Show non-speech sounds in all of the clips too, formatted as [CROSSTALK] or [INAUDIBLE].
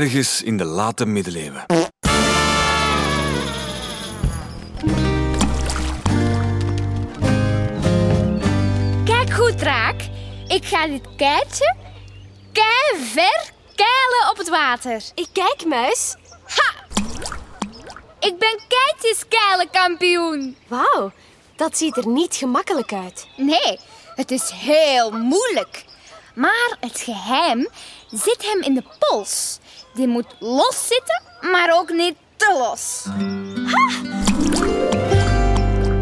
ergens in de late middeleeuwen. Kijk goed, Draak. Ik ga dit keitje kei ver keilen op het water. Ik kijk, muis. Ha! Ik ben keitjeskeilenkampioen. Wauw, dat ziet er niet gemakkelijk uit. Nee, het is heel moeilijk. Maar het geheim zit hem in de pols. Die moet los zitten, maar ook niet te los.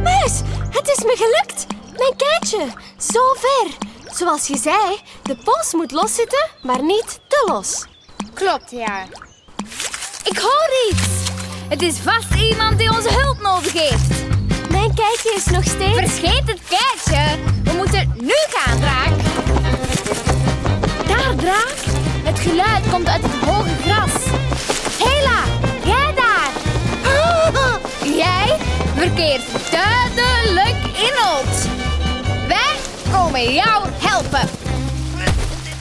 Muis, het is me gelukt. Mijn keitje, zo ver. Zoals je zei, de pols moet loszitten, maar niet te los. Klopt, ja. Ik hoor iets. Het is vast iemand die onze hulp nodig heeft. Mijn keitje is nog steeds... Vergeet het keitje. We moeten nu gaan, Draak. Daar, Draak. Het geluid komt uit het hoge gras. Hela, jij daar. [LAUGHS] Jij verkeert duidelijk in nood. Wij komen jou helpen.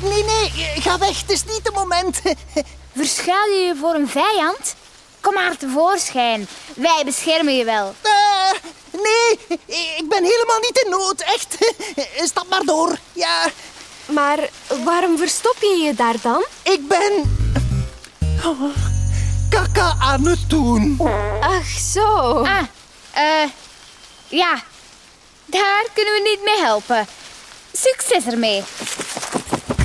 Nee, nee, ga weg. Het is niet het moment. [LAUGHS] Verschuil je je voor een vijand? Kom maar tevoorschijn. Wij beschermen je wel. Eh, nee, ik ben helemaal niet in nood. Echt. [LAUGHS] Stap maar door. Ja, Maar waarom verstop je je daar dan? ik ben... Kaka aan het doen. Ach, zo. Ah, eh, ja. Daar kunnen we niet mee helpen. Succes ermee.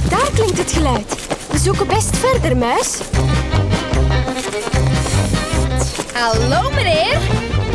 Daar klinkt het geluid. We zoeken best verder, muis. Hallo meneer.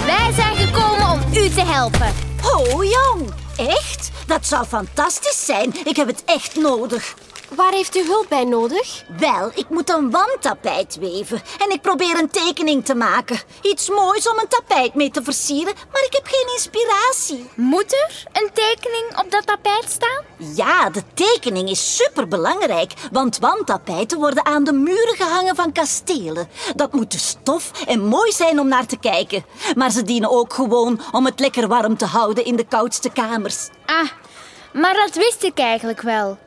Wij zijn gekomen om u te helpen. Oh, jong. Echt? Dat zou fantastisch zijn. Ik heb het echt nodig. Waar heeft u hulp bij nodig? Wel, ik moet een wandtapijt weven. En ik probeer een tekening te maken. Iets moois om een tapijt mee te versieren, maar ik heb geen inspiratie. Moet er een tekening op dat tapijt staan? Ja, de tekening is superbelangrijk, want wandtapijten worden aan de muren gehangen van kastelen. Dat moet dus stof en mooi zijn om naar te kijken. Maar ze dienen ook gewoon om het lekker warm te houden in de koudste kamers. Ah, maar dat wist ik eigenlijk wel.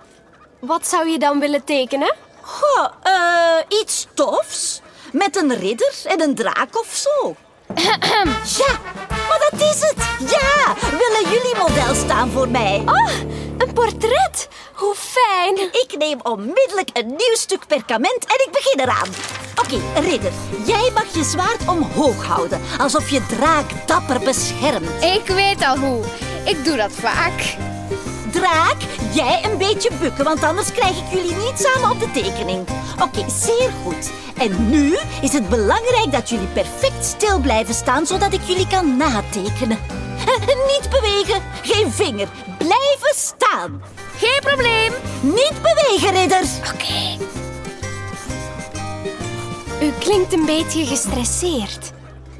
Wat zou je dan willen tekenen? Goh, eh, iets tofs. Met een ridder en een draak of zo. [CLEARS THROAT] ja, maar dat is het. Ja, willen jullie model staan voor mij? Oh, een portret. Hoe fijn. Ik neem onmiddellijk een nieuw stuk perkament en ik begin eraan. Oké, ridder, jij mag je zwaard omhoog houden, alsof je draak dapper beschermt. Ik weet al hoe. Ik doe dat vaak. Jij een beetje bukken, want anders krijg ik jullie niet samen op de tekening. Oké, zeer goed. En nu is het belangrijk dat jullie perfect stil blijven staan, zodat ik jullie kan natekenen. [LAUGHS] Niet bewegen, geen vinger. Blijven staan. Geen probleem. Niet bewegen, ridders. Oké. U klinkt een beetje gestresseerd.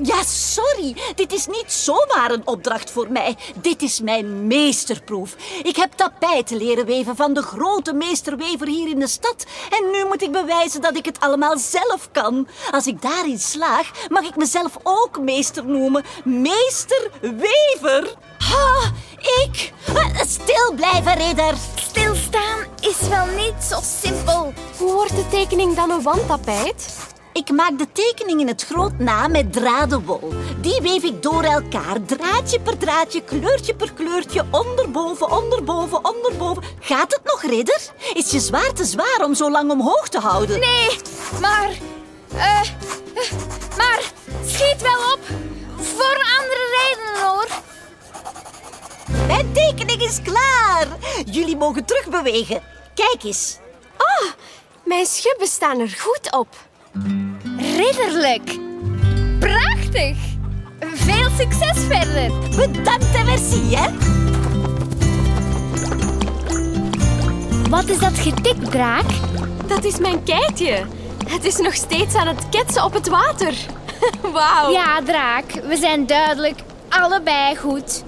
Ja, sorry. Dit is niet zomaar een opdracht voor mij. Dit is mijn meesterproef. Ik heb tapijten leren weven van de grote meesterwever hier in de stad. En nu moet ik bewijzen dat ik het allemaal zelf kan. Als ik daarin slaag, mag ik mezelf ook meester noemen. Meesterwever. Ha, ik. Eh, Stil blijven, ridder. Stilstaan is wel niet zo simpel. Hoe wordt de tekening dan een wandtapijt? Ik maak de tekening in het groot na met dradenwol. Die weef ik door elkaar, draadje per draadje, kleurtje per kleurtje, onderboven, onderboven, onderboven. Gaat het nog, ridder? Is je zwaar te zwaar om zo lang omhoog te houden? Nee, maar... eh, eh, maar schiet wel op. Voor andere redenen, hoor. Mijn tekening is klaar. Jullie mogen terugbewegen. Kijk eens. Oh, mijn schubben staan er goed op. Ridderlijk. Prachtig. Veel succes verder. Bedankt en merci, hè? Wat is dat getikt, draak? Dat is mijn keitje. Het is nog steeds aan het ketsen op het water. [LAUGHS] Wauw. Ja, draak. We zijn duidelijk allebei goed.